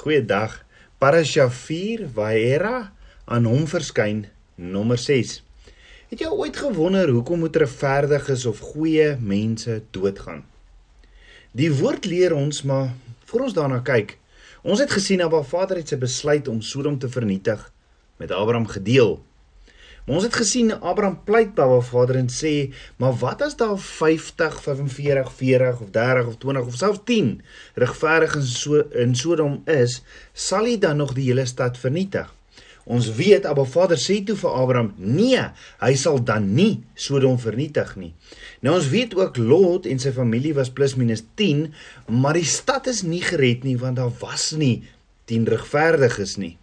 Goeiedag. Parasha 4 Vaera aan hom verskyn nommer 6. Het jy ooit gewonder hoekom moet regverdiges of goeie mense doodgaan? Die woord leer ons maar voor ons daarna kyk. Ons het gesien dat Vader het sy besluit om Sodom te vernietig met Abraham gedeel. Ons het gesien Abraham pleit by haar vader en sê, "Maar wat as daar 50, 45, 40 of 30 of 20 of selfs 10 regverdiges so in Sodom is, sal hy dan nog die hele stad vernietig?" Ons weet Abba Vader sê toe vir Abraham: "Nee, hy sal dan nie Sodom vernietig nie." Nou ons weet ook Lot en sy familie was plus minus 10, maar die stad is nie gered nie want daar was nie 10 regverdiges nie.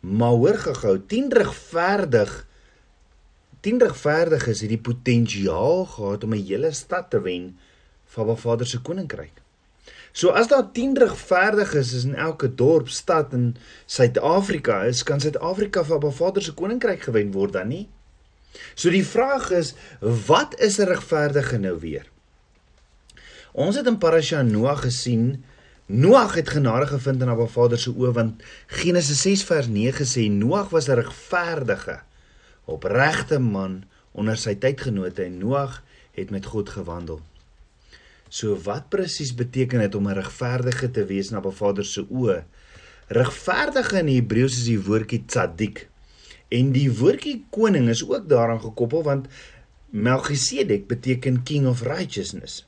Maar hoor gehou, 10 regverdig 10 regverdiges het die potensiaal gehad om 'n hele stad te wen van Ba Vader se koninkryk. So as daar 10 regverdiges is in elke dorp, stad in Suid-Afrika is, kan Suid-Afrika van Ba Vader se koninkryk gewen word dan nie? So die vraag is, wat is 'n regverdige nou weer? Ons het in Parasha Noag gesien Noag het genade gevind in Abba Vader se oë want Genesis 6 vers 9 sê Noag was 'n regverdige opregte man onder sy tydgenote en Noag het met God gewandel. So wat presies beteken dit om 'n regverdige te wees na 'n Vader se oë? Regverdige in Hebreëus is die woordjie tzadik. En die woordjie koning is ook daaraan gekoppel want Melchisedek beteken king of righteousness.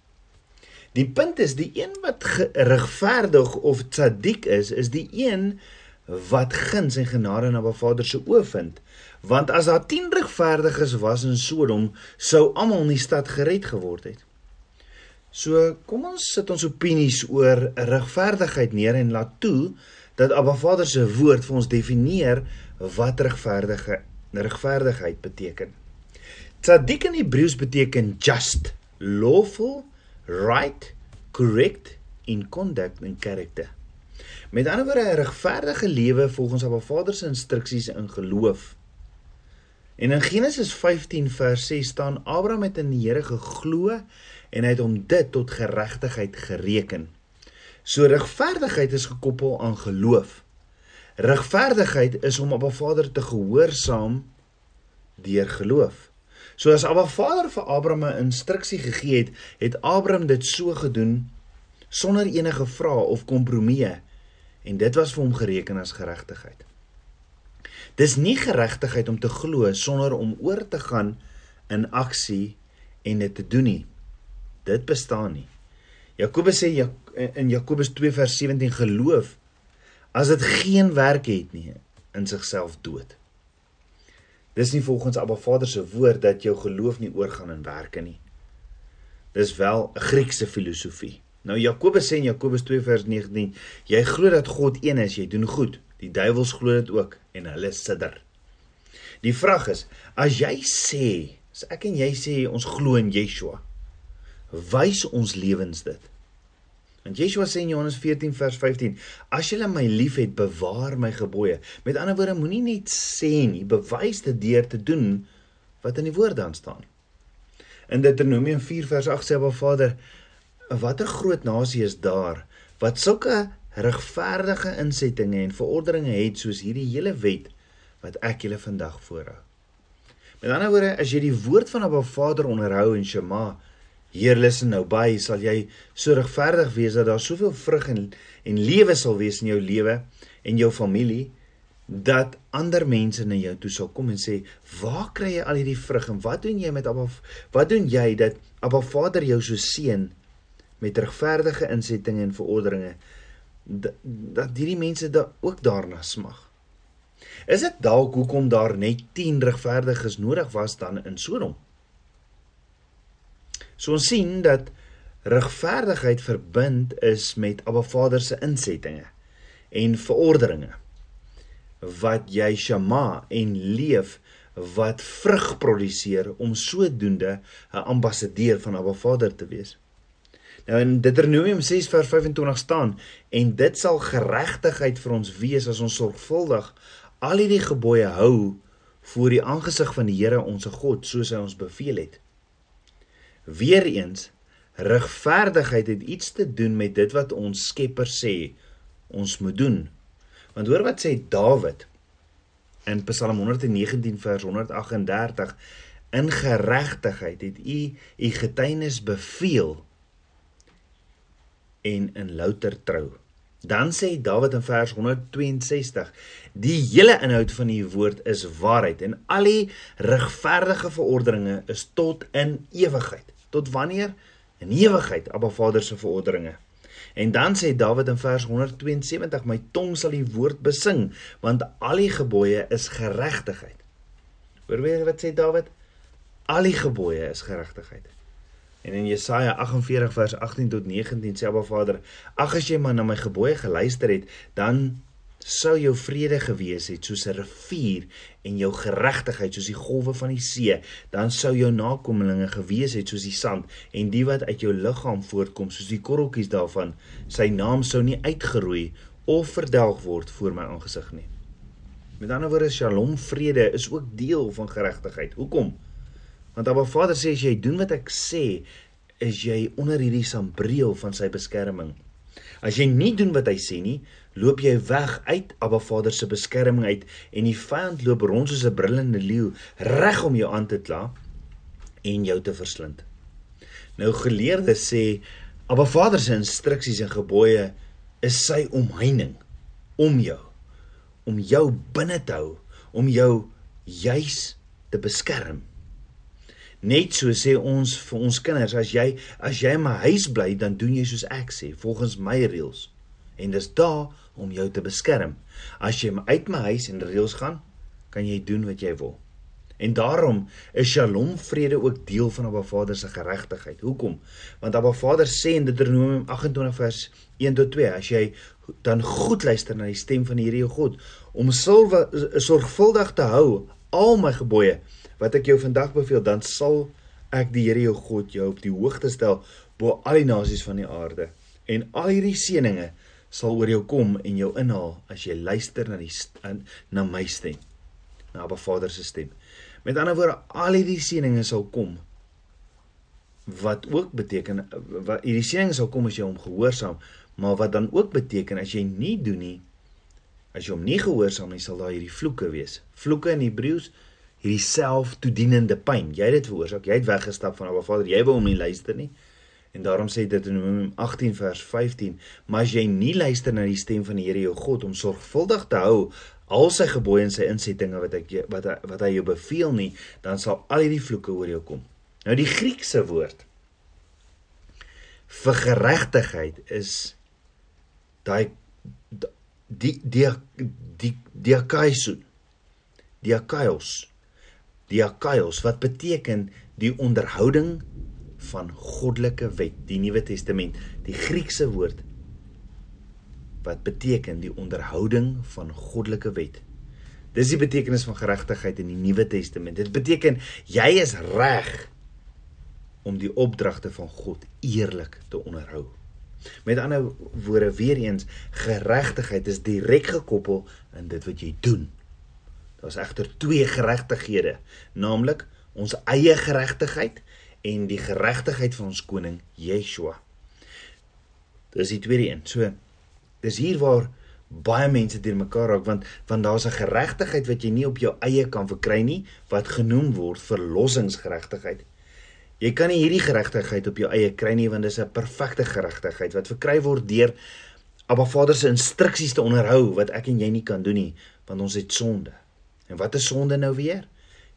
Die punt is die een wat regverdig of tzadik is, is die een wat guns en genade na 'n Vader se oë vind. Want as daar 10 regverdiges was in Sodom, sou almal in die stad gered geword het. So, kom ons sit ons opinies oor regverdigheid neer en laat toe dat Abba Vader se woord vir ons definieer wat regverdige regverdigheid beteken. Tzadik in Hebreëus beteken just, lawful, right, correct in conduct and character. Met ander woorde 'n regverdige lewe volgens Abba Vader se instruksies in geloof. En in Genesis 15 vers 6 staan Abraham het in die Here geglo en hy het hom dit tot geregtigheid gereken. So regverdigheid is gekoppel aan geloof. Regverdigheid is om Abba Vader te gehoorsaam deur geloof. So as Abba Vader vir Abraham 'n instruksie gegee het, het Abraham dit so gedoen sonder enige vrae of kompromieë en dit was vir hom gereken as geregtigheid. Dis nie geregtigheid om te glo sonder om oor te gaan in aksie en dit te doen nie. Dit bestaan nie. Jakobus sê in Jakobus 2 vers 17 geloof as dit geen werk het nie in sigself dood. Dis nie volgens Abba Vader se woord dat jou geloof nie oorgaan in werke nie. Dis wel 'n Griekse filosofie. Nou Jakobus sê in Jakobus 2 vers 19, jy glo dat God een is, jy doen goed. Die duiwels glo dit ook en hulle sidder. Die vraag is, as jy sê, as ek en jy sê ons glo in Yeshua, wys ons lewens dit. Want Yeshua sê in Johannes 14 vers 15, as julle my liefhet, bewaar my gebooie. Met ander woorde, moenie net sê nie, bewys dit deur te doen wat in die woord dan staan. In Deuteronomium 4 vers 8 sê Abba Vader, watter groot nasie is daar wat sulke regverdige insettinge en verordeninge het soos hierdie hele wet wat ek julle vandag voorhou. Met ander woorde, as jy die woord van 'n Vader onderhou en Shema, Heer listen nou by, sal jy so regverdig wees dat daar soveel vrug en en lewe sal wees in jou lewe en jou familie dat ander mense na jou toe sal kom en sê, "Waar kry jy al hierdie vrug en wat doen jy met Abba? Wat doen jy dat Abba Vader jou so seën met regverdige insettinge en verordeninge dat hierdie mense da ook daarna smag. Is dit dalk hoekom daar net 10 regverdiges nodig was dan in Sodom? So ons sien dat regverdigheid verbind is met Abba Vader se insettinge en verordeninge wat jy shama en leef wat vrug produseer om sodoende 'n ambassadeur van Abba Vader te wees. Nou in Deuteronomium 6 vers 25 staan en dit sal geregtigheid vir ons wees as ons sorgvuldig al hierdie gebooie hou voor die aangesig van die Here ons God soos hy ons beveel het. Weereens regverdigheid het iets te doen met dit wat ons Skepper sê ons moet doen. Want hoor wat sê Dawid in Psalm 119 vers 138 in geregtigheid het u u getuienis beveel en in louter trou. Dan sê Dawid in vers 162: Die hele inhoud van u woord is waarheid en al die regverdige verordeninge is tot in ewigheid. Tot wanneer? In ewigheid, Abba Vader se verordeninge. En dan sê Dawid in vers 172: My tong sal die woord besing, want al die gebooie is geregtigheid. Hoor weer wat sê Dawid? Al die gebooie is geregtigheid. En in Jesaja 48 vers 18 tot 19 sê Abba Vader: "Ag as jy maar na my gebooie geluister het, dan sou jou vrede gewees het soos 'n rivier en jou geregtigheid soos die golwe van die see, dan sou jou nakommelinge gewees het soos die sand en die wat uit jou liggaam voortkom soos die korreltjies daarvan, sy naam sou nie uitgeroei of verdelg word voor my aangesig nie." Met ander woorde, Shalom vrede is ook deel van geregtigheid. Hoekom? Want Abba Vader sê as jy doen wat ek sê, is jy onder hierdie sambreel van sy beskerming. As jy nie doen wat hy sê nie, loop jy weg uit Abba Vader se beskerming uit en die vyand loop rond soos 'n brullende leeu reg om jou aan te kla en jou te verslind. Nou geleerdes sê Abba Vader se instruksies en gebooie is sy omheining om jou om jou binne te hou, om jou juis te beskerm. Net so sê ons vir ons kinders as jy as jy in my huis bly dan doen jy soos ek sê volgens my reëls. En dis daar om jou te beskerm. As jy uit my huis en reëls gaan, kan jy doen wat jy wil. En daarom is Shalom vrede ook deel van Abba Vader se geregtigheid. Hoekom? Want Abba Vader sê in Deuteronomium 28 vers 1 tot 2 as jy dan goed luister na die stem van die Here jou God om sorgvuldig te hou al my gebooie wat ek jou vandag beveel, dan sal ek die Here jou God jou op die hoogte stel bo al die nasies van die aarde. En al hierdie seëninge sal oor jou kom en jou inhaal as jy luister na die na my stem, na Abba Vader se stem. Met ander woorde, al hierdie seëninge sal kom wat ook beteken wat hierdie seëninge sal kom as jy hom gehoorsaam, maar wat dan ook beteken as jy nie doen nie as jy hom nie gehoorsaam nie, sal daar hierdie vloeke wees. Vloeke in Hebreëus hierdie selftoedienende pyn. Jy het dit veroorsaak. Jy het weggestap van Abba Vader. Jy wou hom nie luister nie. En daarom sê dit in Romeine 18 vers 15, maar as jy nie luister na die stem van die Here jou God om sorgvuldig te hou al sy gebooie en sy insettinge wat ek wat wat hy jou beveel nie, dan sal al hierdie vloeke oor jou kom. Nou die Griekse woord vir geregtigheid is daai die die die diakaios diakaios diakaios wat beteken die onderhouding van goddelike wet die Nuwe Testament die Griekse woord wat beteken die onderhouding van goddelike wet. Dis die betekenis van geregtigheid in die Nuwe Testament. Dit beteken jy is reg om die opdragte van God eerlik te onderhou met ander woorde weer eens geregtigheid is direk gekoppel aan dit wat jy doen Daar's egter twee geregtighede, naamlik ons eie geregtigheid en die geregtigheid van ons koning Yeshua. Dis die tweede een. So dis hier waar baie mense deur mekaar raak want want daar's 'n geregtigheid wat jy nie op jou eie kan verkry nie wat genoem word verlossingsgeregtigheid. Jy kan nie hierdie geregtigheid op jou eie kry nie want dis 'n perfekte geregtigheid wat verkry word deur Abba Vader se instruksies te onderhou wat ek en jy nie kan doen nie want ons het sonde. En wat is sonde nou weer?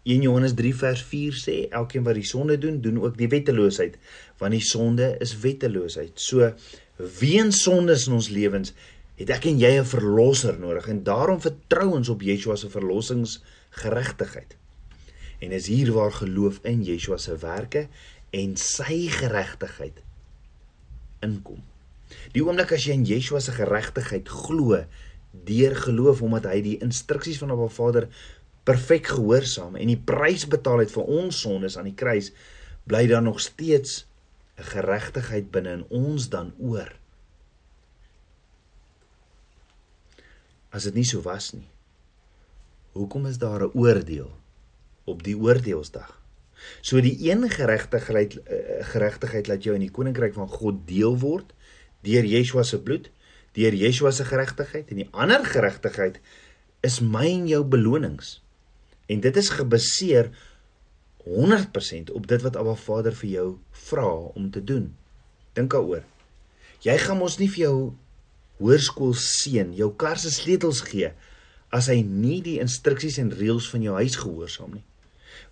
1 Johannes 3 vers 4 sê elkeen wat die sonde doen, doen ook die wetteloosheid, want die sonde is wetteloosheid. So weens sondes in ons lewens het ek en jy 'n verlosser nodig en daarom vertrou ons op Yeshua se verlossingsgeregtigheid. En is hier waar geloof in Yeshua se werke en sy geregtigheid inkom. Die oomblik as jy in Yeshua se geregtigheid glo, deur geloof omdat hy die instruksies van Abba Vader perfek gehoorsaam en die prys betaal het vir ons sondes aan die kruis, bly daar nog steeds 'n geregtigheid binne in ons dan oor. As dit nie so was nie. Hoekom is daar 'n oordeel op die oordeelsdag? So die een geregtigheid eh, geregtigheid laat jou in die koninkryk van God deel word deur Yeshua se bloed deur Yeshua se geregtigheid en die ander geregtigheid is my en jou belonings. En dit is gebaseer 100% op dit wat Abba Vader vir jou vra om te doen. Dink daaroor. Jy gaan mos nie vir jou hoërskool seun jou kar se sleutels gee as hy nie die instruksies en reëls van jou huis gehoorsaam nie.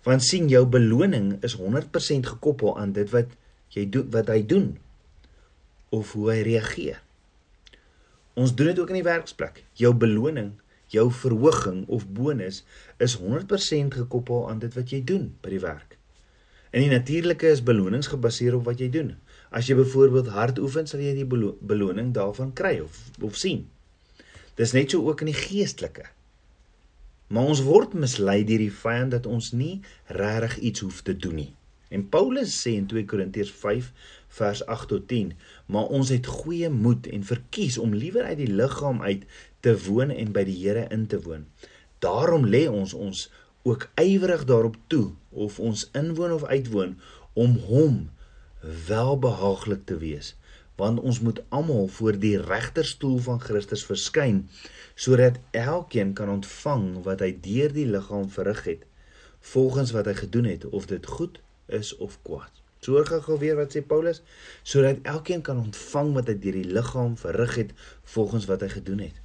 Want sien jou beloning is 100% gekoppel aan dit wat jy doen wat hy doen of hoe hy reageer. Ons doen dit ook in die werksplek. Jou beloning, jou verhoging of bonus is 100% gekoppel aan dit wat jy doen by die werk. In die natuurlike is belonings gebaseer op wat jy doen. As jy byvoorbeeld hard oefen, sal jy die belo beloning daarvan kry of of sien. Dis net so ook in die geestelike. Maar ons word mislei deur die vyand dat ons nie regtig iets hoef te doen nie. En Paulus sê in 2 Korintiërs 5 vers 8 tot 10, maar ons het goeie moed en verkies om liewer uit die liggaam uit te woon en by die Here in te woon. Daarom lê ons ons ook ywerig daarop toe of ons inwoon of uitwoon om hom welbehaaglik te wees, want ons moet almal voor die regterstoel van Christus verskyn sodat elkeen kan ontvang wat hy deur die liggaam verrig het volgens wat hy gedoen het of dit goed is of kwaad. Sorg gou weer wat sê Paulus, sodat elkeen kan ontvang wat hy deur die liggaam verrig het volgens wat hy gedoen het.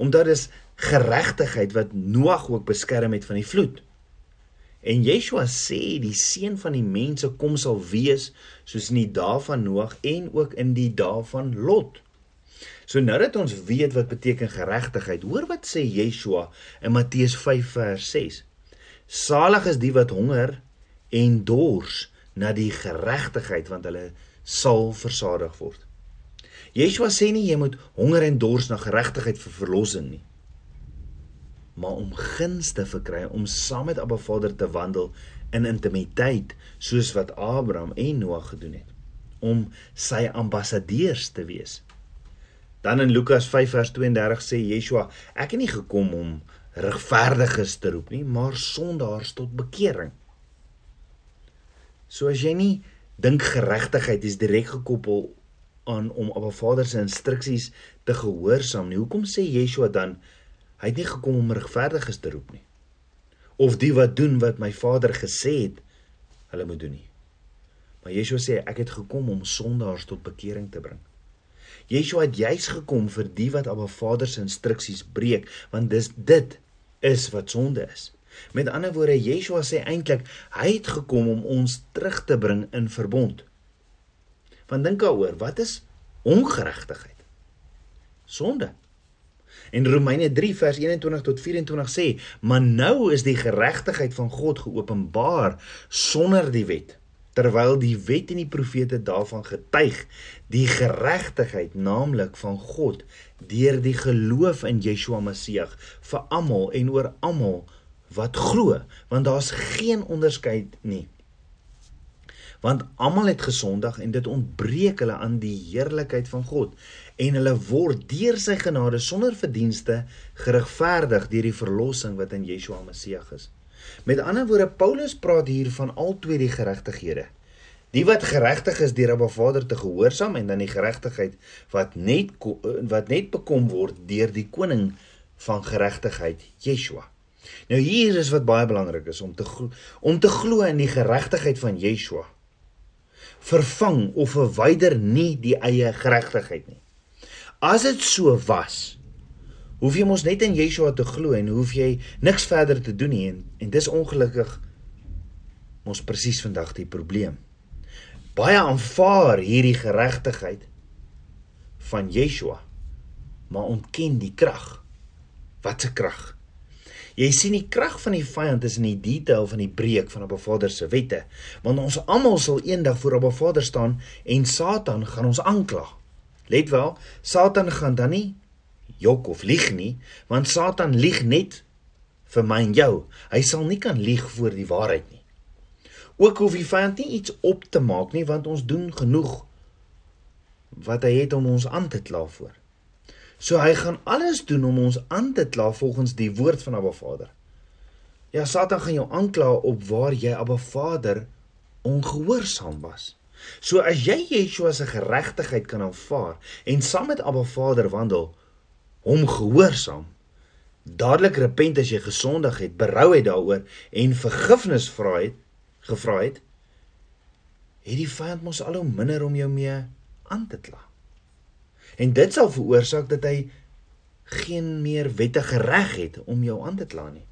Omdat dis geregtigheid wat Noag ook beskerm het van die vloed. En Yeshua sê die seun van die mense kom sal wees soos in die dae van Noag en ook in die dae van Lot. So nou dat ons weet wat beteken geregtigheid, hoor wat sê Yeshua in Matteus 5 vers 6. Salig is die wat honger en dors na die geregtigheid want hulle sal versadig word. Yeshua sê nie jy moet honger en dors na geregtigheid vir verlossing nie. Maar om guns te verkry om saam met Abba Vader te wandel in intimiteit soos wat Abraham en Noag gedoen het om sy ambassadeurs te wees. Dan in Lukas 5 vers 32 sê Yeshua, ek het nie gekom om regverdiges te roep nie, maar sondaars tot bekering. So as jy nie dink geregtigheid is direk gekoppel aan om 'n Vader se instruksies te gehoorsaam nie. Hoekom sê Yeshua dan hy het nie gekom om regverdiges te roep nie? Of die wat doen wat my Vader gesê het hulle moet doen nie. Maar Yeshua sê ek het gekom om sondaars tot bekering te bring. Yeshua het juis gekom vir die wat 'n Vader se instruksies breek, want dis dit is wat sonde is. Met ander woorde, Yeshua sê eintlik hy het gekom om ons terug te bring in verbond. Want dink daaroor, wat is ongeregtigheid? Sonde. En Romeine 3 vers 21 tot 24 sê, "Maar nou is die geregtigheid van God geopenbaar sonder die wet." terwyl die wet en die profete daarvan getuig die geregtigheid naamlik van God deur die geloof in Yeshua Messie vir almal en oor almal wat glo, want daar's geen onderskeid nie. Want almal het gesondig en dit ontbreek hulle aan die heerlikheid van God en hulle word deur sy genade sonder verdienste geregverdig deur die verlossing wat in Yeshua Messie is. Met ander woorde Paulus praat hier van al twee die geregtighede. Die wat geregtig is deur Abba Vader te gehoorsaam en dan die geregtigheid wat net wat net bekom word deur die koning van geregtigheid Yeshua. Nou hier is wat baie belangrik is om te om te glo in die geregtigheid van Yeshua. Vervang of verwyder nie die eie geregtigheid nie. As dit so was, hoef jy mos net in Yeshua te glo en hoef jy niks verder te doen nie en, en dis ongelukkig mos presies vandag die probleem. Baie aanvaar hierdie geregtigheid van Yeshua, maar ontken die krag. Wat 'n krag? Jy sien die krag van die vyand is in die detail van die breek van Abba Vader se wette, want ons almal sal eendag voor Abba Vader staan en Satan gaan ons aankla. Let wel, Satan gaan dan nie jok of lieg nie, want Satan lieg net vir my en jou. Hy sal nie kan lieg voor die waarheid nie. Ook hoef die vyand nie iets op te maak nie, want ons doen genoeg wat hy het om ons aan te kla voor. So hy gaan alles doen om ons aan te kla volgens die woord van Abba Vader. Ja, Satan gaan jou aankla op waar jy Abba Vader ongehoorsaam was. So as jy Yeshua se geregtigheid kan aanvaar en saam met Abba Vader wandel, hom gehoorsaam, dadelik repent as jy gesondig het, berou het daaroor en vergifnis vra het, gevra het, het die vyand mos al hoe minder om jou mee aan te kla. En dit sal veroorsaak dat hy geen meer wettige reg het om jou aan te kla nie.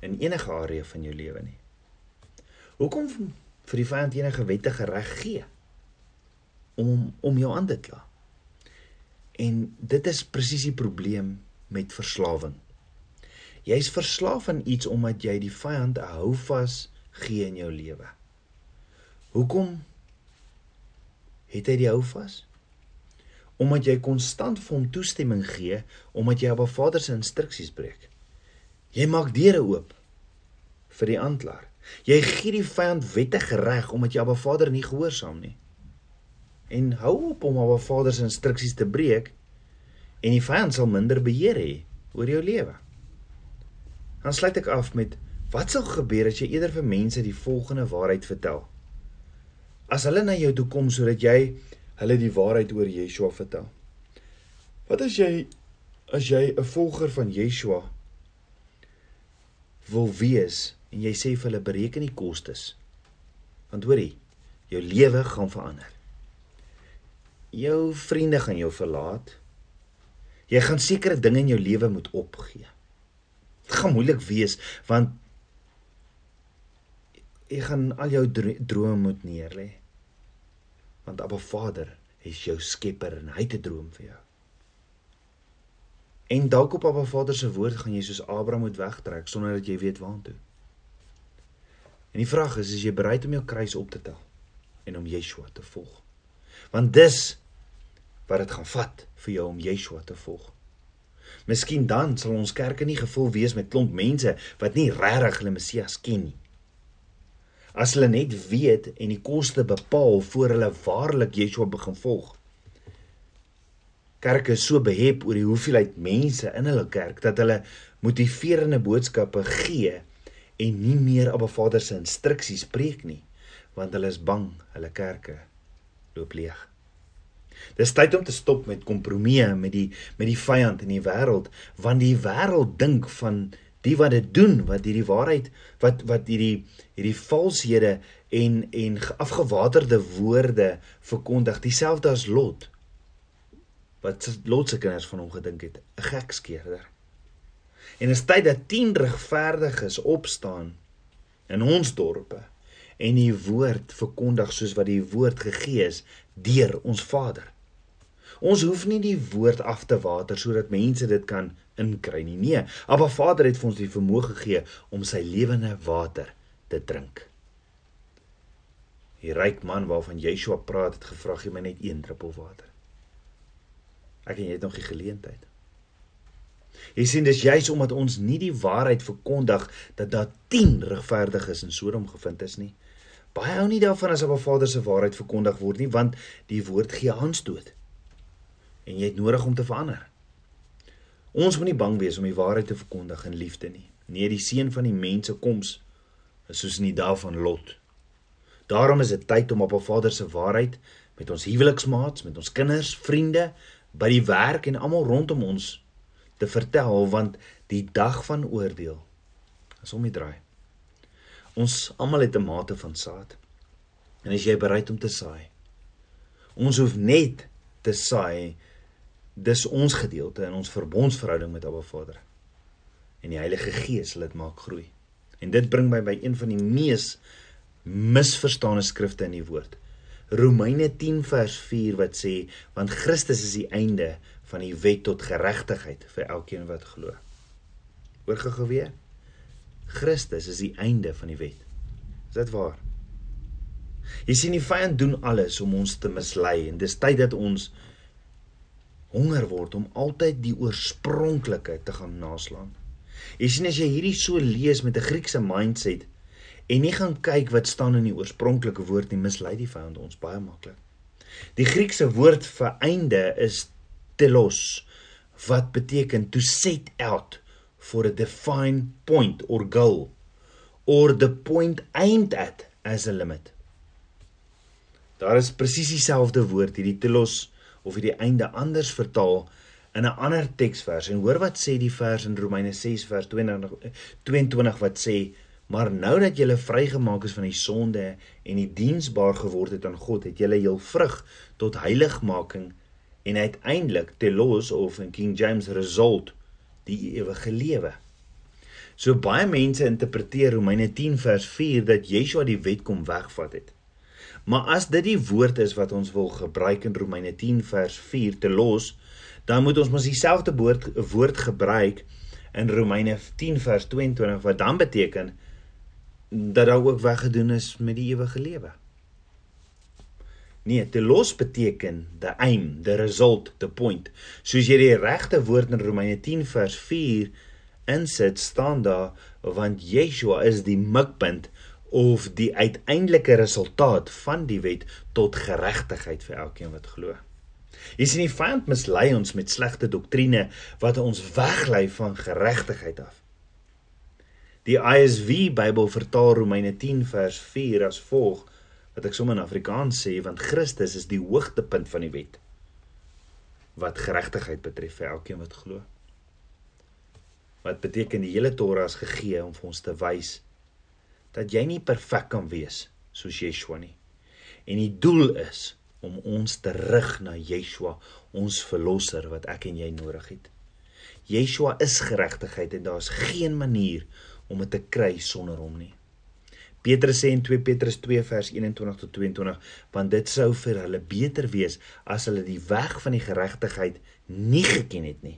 In enige area van jou lewe nie. Hoekom vir die vyand enige wettige reg gee om om jou aan te kla? En dit is presies die probleem met verslawing. Jy's verslaaf aan iets omdat jy die vyand 'n houvas gee in jou lewe. Hoekom het hy die houvas? Omdat jy konstant vir hom toestemming gee omdat jy 'n Vader se instruksies breek. Jy maak deure oop vir die aanklaer. Jy gee die vyand wettige reg omdat jy 'n Vader nie gehoorsaam nie. En hou op om 'n Vader se instruksies te breek en die vyand sal minder beheer hê oor jou lewe. Dan sluit ek af met wat sal gebeur as jy eerder vir mense die volgende waarheid vertel? As hulle na jou toe kom sodat jy hulle die waarheid oor Yeshua vertel. Wat as jy as jy 'n volger van Yeshua wil wees en jy sê vir hulle bereken die kostes? Want hoorie, jou lewe gaan verander. Jou vriende gaan jou verlaat. Jy gaan sekere dinge in jou lewe moet opgee. Dit gaan moeilik wees want jy gaan al jou drome moet neerlê. Want Abba Vader is jou skepper en hy het 'n droom vir jou. En dalk op Abba Vader se woord gaan jy soos Abraham moet wegtrek sonder dat jy weet waartoe. En die vraag is, is jy bereid om jou kruis op te tel en om Yeshua te volg? Want dis wat dit gaan vat vir jou om Yeshua te volg. Miskien dan sal ons kerke nie gevul wees met klomp mense wat nie regtig hulle Messias ken nie. As hulle net weet en die koste bepaal voor hulle waarlik Yeshua begin volg. Kerke is so behep oor die hoeveelheid mense in hulle kerk dat hulle motiverende boodskappe gee en nie meer 'n Vader se instruksies preek nie, want hulle is bang hulle kerke loop leeg. Dis tyd om te stop met kompromieë met die met die vyand in die wêreld, want die wêreld dink van die wat dit doen, wat hierdie waarheid, wat wat hierdie hierdie valshede en en afgewaterde woorde verkondig, dieselfde as Lot. Wat Lot se kinders van hom gedink het, 'n gekskeerder. En is tyd dat 10 regverdiges opstaan in ons dorpe en die woord verkondig soos wat die woord gegee is deur ons Vader. Ons hoef nie die woord af te water sodat mense dit kan inkry nie. Nee, Abba Vader het vir ons die vermoë gegee om sy lewende water te drink. Die ryk man waarvan Yeshua praat het gevra gee my net een druppel water. Ek en jy het nog die geleentheid. Jy sien dis juis omdat ons nie die waarheid verkondig dat daar 10 regverdiges in Sodom gevind is nie. Baie hou nie daarvan as op 'n Vader se waarheid verkondig word nie, want die woord gee aanstoot. En jy het nodig om te verander. Ons moet nie bang wees om die waarheid te verkondig in liefde nie. Nee, die seën van die mense koms is soos in die dae van Lot. Daarom is dit tyd om op 'n Vader se waarheid met ons huweliksmaats, met ons kinders, vriende, by die werk en almal rondom ons te vertel want die dag van oordeel is om die draai. Ons almal het 'n mate van saad. En as jy bereid om te saai. Ons hoef net te saai. Dis ons gedeelte in ons verbondsverhouding met Abba Vader. En die Heilige Gees dit maak groei. En dit bring my by een van die mees misverstane skrifte in die woord. Romeine 10 vers 4 wat sê want Christus is die einde van die wet tot geregtigheid vir elkeen wat glo. Hoor gou weer. Christus is die einde van die wet. Is dit waar? Jy sien die vyand doen alles om ons te mislei en dis tyd dat ons honger word om altyd die oorspronklike te gaan naslaan. Jy sien as jy hierdie so lees met 'n Griekse mindset en nie gaan kyk wat staan in die oorspronklike woord nie, mislei die vyand ons baie maklik. Die Griekse woord vir einde is telos wat beteken to set out for a defined point or goal or the point aimed at as a limit. Daar is presies dieselfde woord hierdie telos of hierdie einde anders vertaal in 'n ander teksvers. En hoor wat sê die vers in Romeine 6 vers 22 22 wat sê Maar nou dat jy vrygemaak is van die sonde en die diensbaar geword het aan God, het jy jou vrug tot heiligmaking en uiteindelik telos of in King James result die ewige lewe. So baie mense interpreteer Romeine 10 vers 4 dat Yeshua die wet kom wegvat het. Maar as dit die woord is wat ons wil gebruik in Romeine 10 vers 4 te los, dan moet ons mos dieselfde woord woord gebruik in Romeine 10 vers 22 wat dan beteken dat daar ook weggedoen is met die ewige lewe. Nee, te los beteken the aim, the result, the point. Soos jy die regte woord in Romeine 10 vers 4 insit, staan daar want Yeshua is die mikpunt of die uiteindelike resultaat van die wet tot geregtigheid vir elkeen wat glo. Jy sien die vyand mislei ons met slegte doktrine wat ons weglei van geregtigheid af. Die ISV Bybel vertaal Romeine 10 vers 4 as volg: wat ek sommer in Afrikaans sê want Christus is die hoogtepunt van die wet wat geregtigheid betref vir elkeen wat glo. Wat beteken die hele Torah is gegee om vir ons te wys dat jy nie perfek kan wees soos Yeshua nie. En die doel is om ons terug na Yeshua, ons verlosser wat ek en jy nodig het. Yeshua is geregtigheid en daar's geen manier om dit te kry sonder hom nie. Petrus sê in 2 Petrus 2 vers 21 tot 22 want dit sou vir hulle beter wees as hulle die weg van die geregtigheid nie geken het nie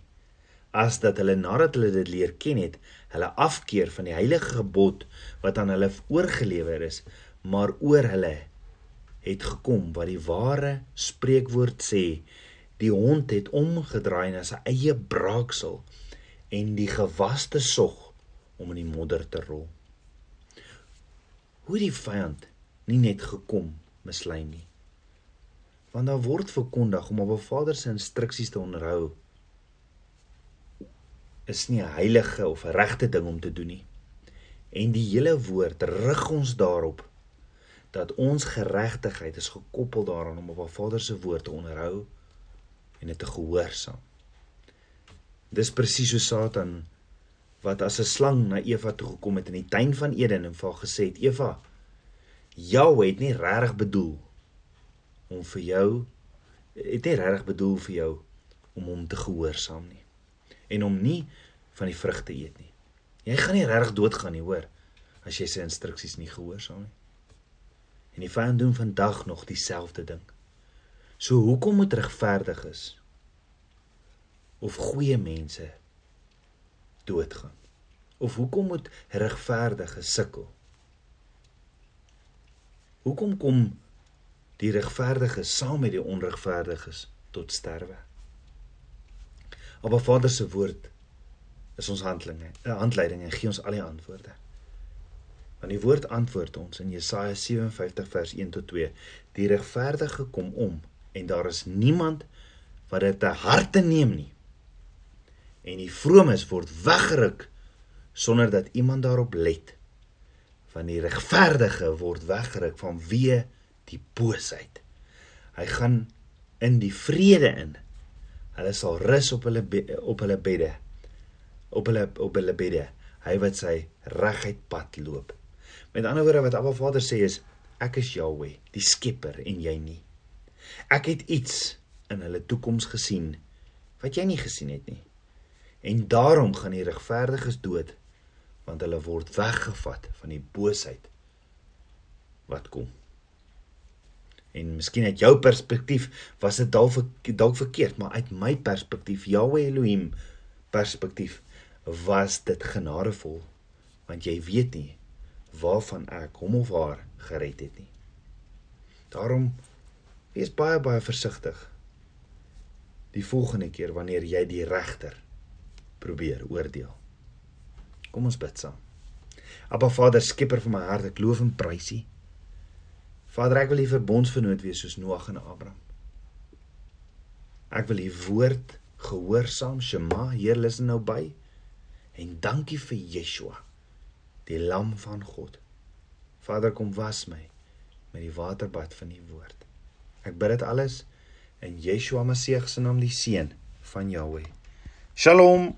as dat hulle nadat hulle dit leer ken het hulle afkeer van die heilige gebod wat aan hulle oorgelewer is maar oor hulle het gekom wat die ware spreekwoord sê die hond het omgedraai na sy eie braaksel en die gewaste sog om in die modder te rol hoe die vyand nie net gekom mislei nie. Want daar word verkondig om op 'n Vader se instruksies te onderhou is nie 'n heilige of 'n regte ding om te doen nie. En die hele woord rig ons daarop dat ons geregtigheid is gekoppel daaraan om op 'n Vader se woord te onderhou en dit te gehoorsaam. Dis presies so Satan wat as 'n slang na Eva toe gekom het in die tuin van Eden en vir haar gesê het: "Eva, jou het nie regtig bedoel om vir jou het nie regtig bedoel vir jou om hom te gehoorsaam nie en om nie van die vrug te eet nie. Jy gaan nie regtig doodgaan nie, hoor, as jy sy instruksies nie gehoorsaam nie. En die vyand doen vandag nog dieselfde ding. So hoekom moet regverdiges of goeie mense doodgaan? Of hoekom moet regverdige sukkel? Hoekom kom die regverdiges saam met die onregverdiges tot sterwe? Op 'n Vader se woord is ons handelinge, 'n handleiding en gee ons al die antwoorde. Want die woord antwoord ons in Jesaja 57 vers 1 tot 2. Die regverdige kom om en daar is niemand wat dit te harte neem nie en die vromes word weggeruk sonder dat iemand daarop let van die regverdige word weggeruk van wie die boosheid hy gaan in die vrede in hulle sal rus op hulle op hulle bedde op hulle op hulle bedde. Hy wat sy reguit pad loop. Met ander woorde wat Abba Vader sê is ek is Jahweh die skepper en jy nie. Ek het iets in hulle toekoms gesien wat jy nie gesien het nie. En daarom gaan die regverdiges dood want hulle word weggevat van die boosheid wat kom. En miskien uit jou perspektief was dit dalk dalk verkeerd, maar uit my perspektief, Yahweh Elohim perspektief, was dit genadevol want jy weet nie waarvan ek hom of haar gered het nie. Daarom wees baie baie versigtig die volgende keer wanneer jy die regter probeer oordeel. Kom ons bid saam. Appa Vader, skepper van my hart, ek loof en prys U. Vader, ek wil U verbondsvernoot wees soos Noag en Abraham. Ek wil U woord gehoorsaam, Shema, Heer, luister nou by. En dankie vir Yeshua, die lam van God. Vader, kom was my met die waterbad van U woord. Ek bid dit alles in Yeshua Messie se naam, die seun van Jahweh. Shalom.